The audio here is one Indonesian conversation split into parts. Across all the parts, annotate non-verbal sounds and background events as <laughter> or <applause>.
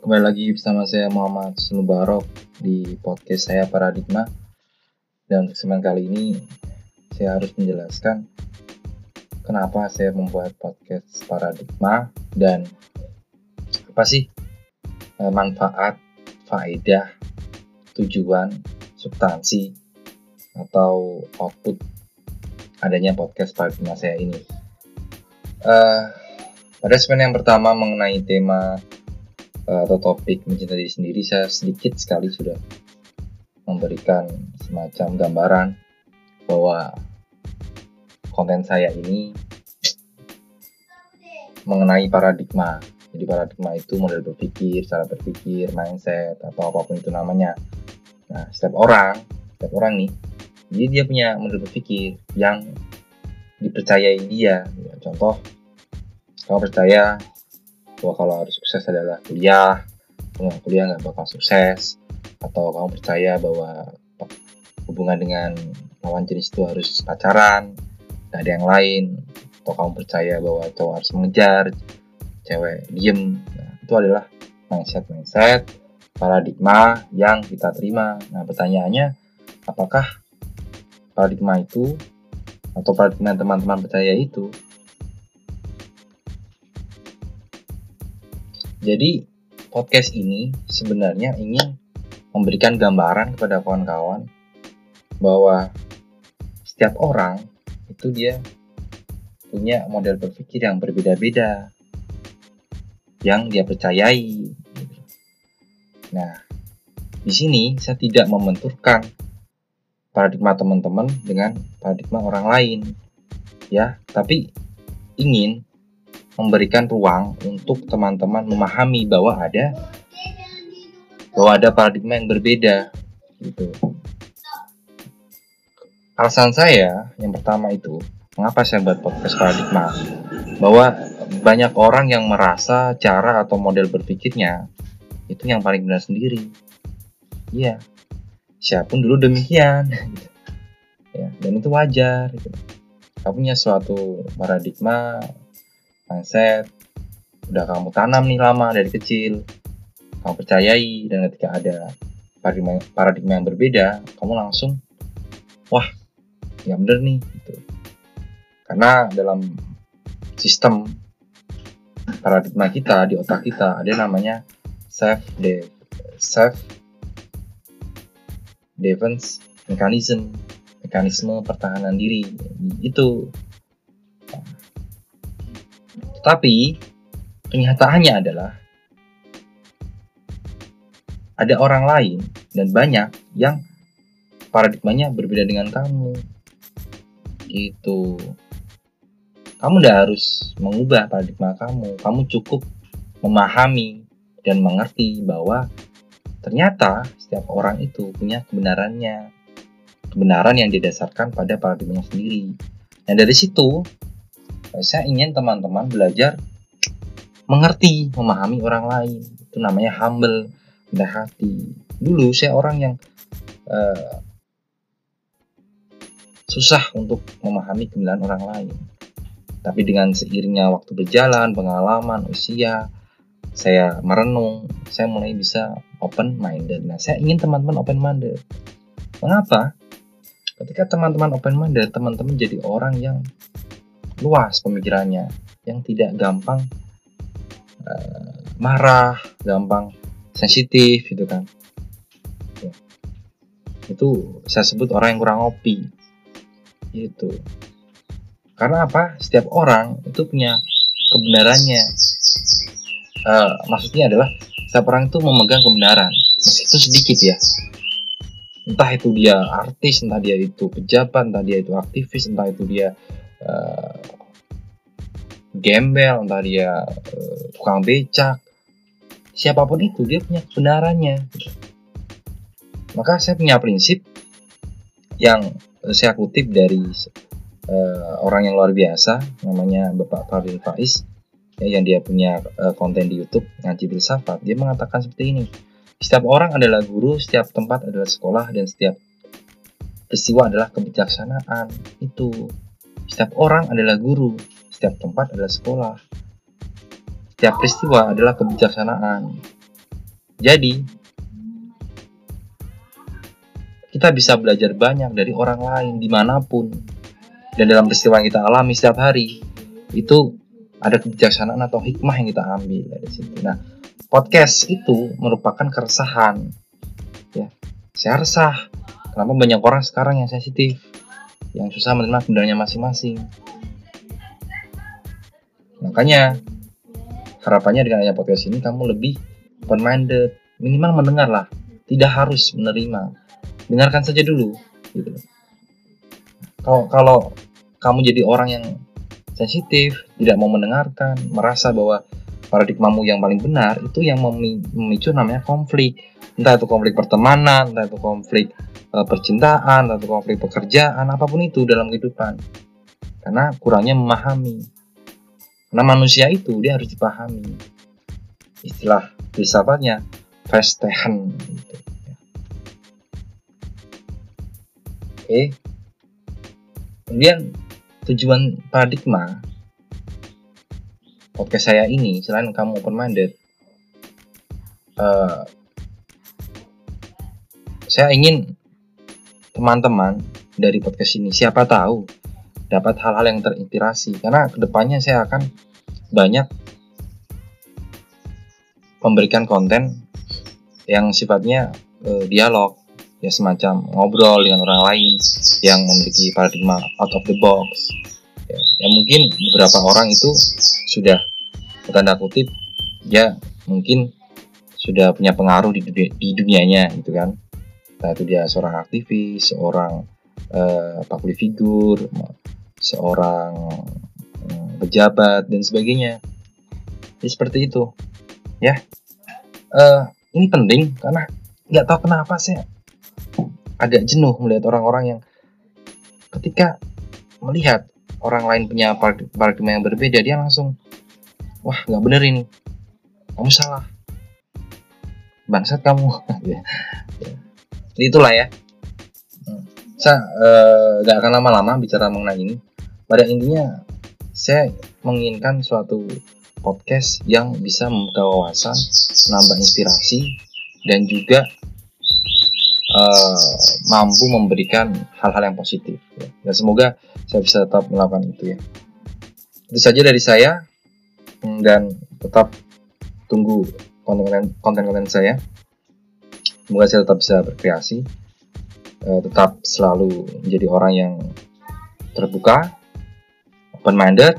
kembali lagi bersama saya Muhammad Sunubarok di podcast saya Paradigma. Dan kesempatan kali ini saya harus menjelaskan kenapa saya membuat podcast Paradigma dan apa sih eh, manfaat, faedah, tujuan, substansi atau output adanya podcast Paradigma saya ini. Uh, pada yang pertama mengenai tema atau topik mencintai diri sendiri, saya sedikit sekali sudah memberikan semacam gambaran bahwa konten saya ini mengenai paradigma. Jadi paradigma itu model berpikir, cara berpikir, mindset atau apa pun itu namanya. Nah, setiap orang, setiap orang nih, jadi dia punya model berpikir yang dipercayai dia. Contoh, kamu percaya bahwa kalau harus sukses adalah kuliah kalau kuliah nggak bakal sukses atau kamu percaya bahwa hubungan dengan lawan jenis itu harus pacaran nggak ada yang lain atau kamu percaya bahwa cowok harus mengejar cewek diem nah, itu adalah mindset mindset paradigma yang kita terima. Nah pertanyaannya apakah paradigma itu atau paradigma teman-teman percaya itu Jadi podcast ini sebenarnya ingin memberikan gambaran kepada kawan-kawan bahwa setiap orang itu dia punya model berpikir yang berbeda-beda yang dia percayai. Nah, di sini saya tidak membenturkan paradigma teman-teman dengan paradigma orang lain, ya, tapi ingin memberikan ruang untuk teman-teman memahami bahwa ada bahwa ada paradigma yang berbeda gitu. Alasan saya yang pertama itu mengapa saya buat podcast paradigma bahwa banyak orang yang merasa cara atau model berpikirnya itu yang paling benar sendiri. Iya, siapa pun dulu demikian. <laughs> ya, dan itu wajar. Gitu. Kamu punya suatu paradigma mindset udah kamu tanam nih lama dari kecil kamu percayai dan ketika ada paradigma, paradigma yang berbeda kamu langsung wah ya bener nih gitu. Karena dalam sistem paradigma kita di otak kita ada namanya self de self defense mechanism mekanisme pertahanan diri. Itu tapi kenyataannya adalah ada orang lain dan banyak yang paradigmanya berbeda dengan kamu. Gitu. Kamu tidak harus mengubah paradigma kamu. Kamu cukup memahami dan mengerti bahwa ternyata setiap orang itu punya kebenarannya. Kebenaran yang didasarkan pada paradigmanya sendiri. Dan dari situ saya ingin teman-teman belajar mengerti, memahami orang lain. Itu namanya humble, rendah hati. Dulu saya orang yang uh, susah untuk memahami kebenaran orang lain. Tapi dengan seiringnya waktu berjalan, pengalaman, usia, saya merenung, saya mulai bisa open minded. Nah, saya ingin teman-teman open minded. Mengapa? Ketika teman-teman open minded, teman-teman jadi orang yang luas pemikirannya yang tidak gampang uh, marah, gampang sensitif gitu kan. Ya. Itu saya sebut orang yang kurang ngopi. Itu. Karena apa? Setiap orang itu punya kebenarannya. Uh, maksudnya adalah setiap orang itu memegang kebenaran, meskipun sedikit ya. Entah itu dia artis, entah dia itu pejabat, entah dia itu aktivis, entah itu dia uh, gembel, entah dia uh, tukang becak, siapa pun itu dia punya kebenarannya. Maka saya punya prinsip yang saya kutip dari uh, orang yang luar biasa, namanya Bapak Fadil Faiz, ya, yang dia punya uh, konten di YouTube ngaji filsafat. Dia mengatakan seperti ini: setiap orang adalah guru, setiap tempat adalah sekolah, dan setiap peristiwa adalah kebijaksanaan. Itu setiap orang adalah guru, setiap tempat adalah sekolah. Setiap peristiwa adalah kebijaksanaan. Jadi, kita bisa belajar banyak dari orang lain di mana pun. Dan dalam peristiwa yang kita alami setiap hari, itu ada kebijaksanaan atau hikmah yang kita ambil dari situ. Nah, podcast itu merupakan keresahan. Ya, saya resah. Kenapa banyak orang sekarang yang sensitif, yang susah menerima kebenarannya masing-masing. Makanya harapannya dengan adanya podcast ini kamu lebih open minded, minimal mendengar lah, tidak harus menerima. Dengarkan saja dulu, gitu. Kalau kalau kamu jadi orang yang sensitif, tidak mau mendengarkan, merasa bahwa paradigmamu yang paling benar itu yang memicu namanya konflik. Entah itu konflik pertemanan, entah itu konflik percintaan, entah itu konflik pekerjaan, apa pun itu dalam kehidupan. Karena kurangnya memahami. Karena manusia itu dia harus dipahami. Istilah filsafatnya Festehen gitu. Oke. Kemudian tujuan paradigma podcast saya ini selain kamu open minded uh, saya ingin teman-teman dari podcast ini siapa tahu dapat hal-hal yang terinspirasi. Karena ke depannya saya akan banyak memberikan konten yang sifatnya uh, dialog ya semacam ngobrol dengan orang lain yang memiliki paradigma out of the box. Ya, ya mungkin beberapa orang itu sudah tanda kutip ya mungkin sudah punya pengaruh di, dunia, di dunianya gitu kan entah itu dia seorang aktivis seorang uh, public figure seorang um, pejabat dan sebagainya. Ya seperti itu. Ya. Uh, ini penting karena nggak tahu kenapa sih agak jenuh melihat orang-orang yang ketika melihat orang lain punya paradigma yang berbeda dia langsung wah nggak bener ini. Kamu salah. Bangsat kamu. <laughs> Ya. Itulah ya. Saya eh, nggak akan lama-lama bicara mengenai ini. Pada intinya saya menginginkan suatu podcast yang bisa membuka wawasan menambah inspirasi dan juga uh, mampu memberikan hal-hal yang positif ya. dan semoga saya bisa tetap melakukan itu ya. Itu saja dari saya hmm, dan tetap tunggu konten-konten saya semoga saya tetap bisa berkreasi uh, tetap selalu menjadi orang yang terbuka open minded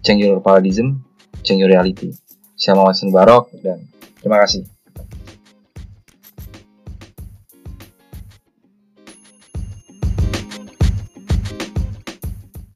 change your paradigm change your reality. Saya Muhammad Barok dan terima kasih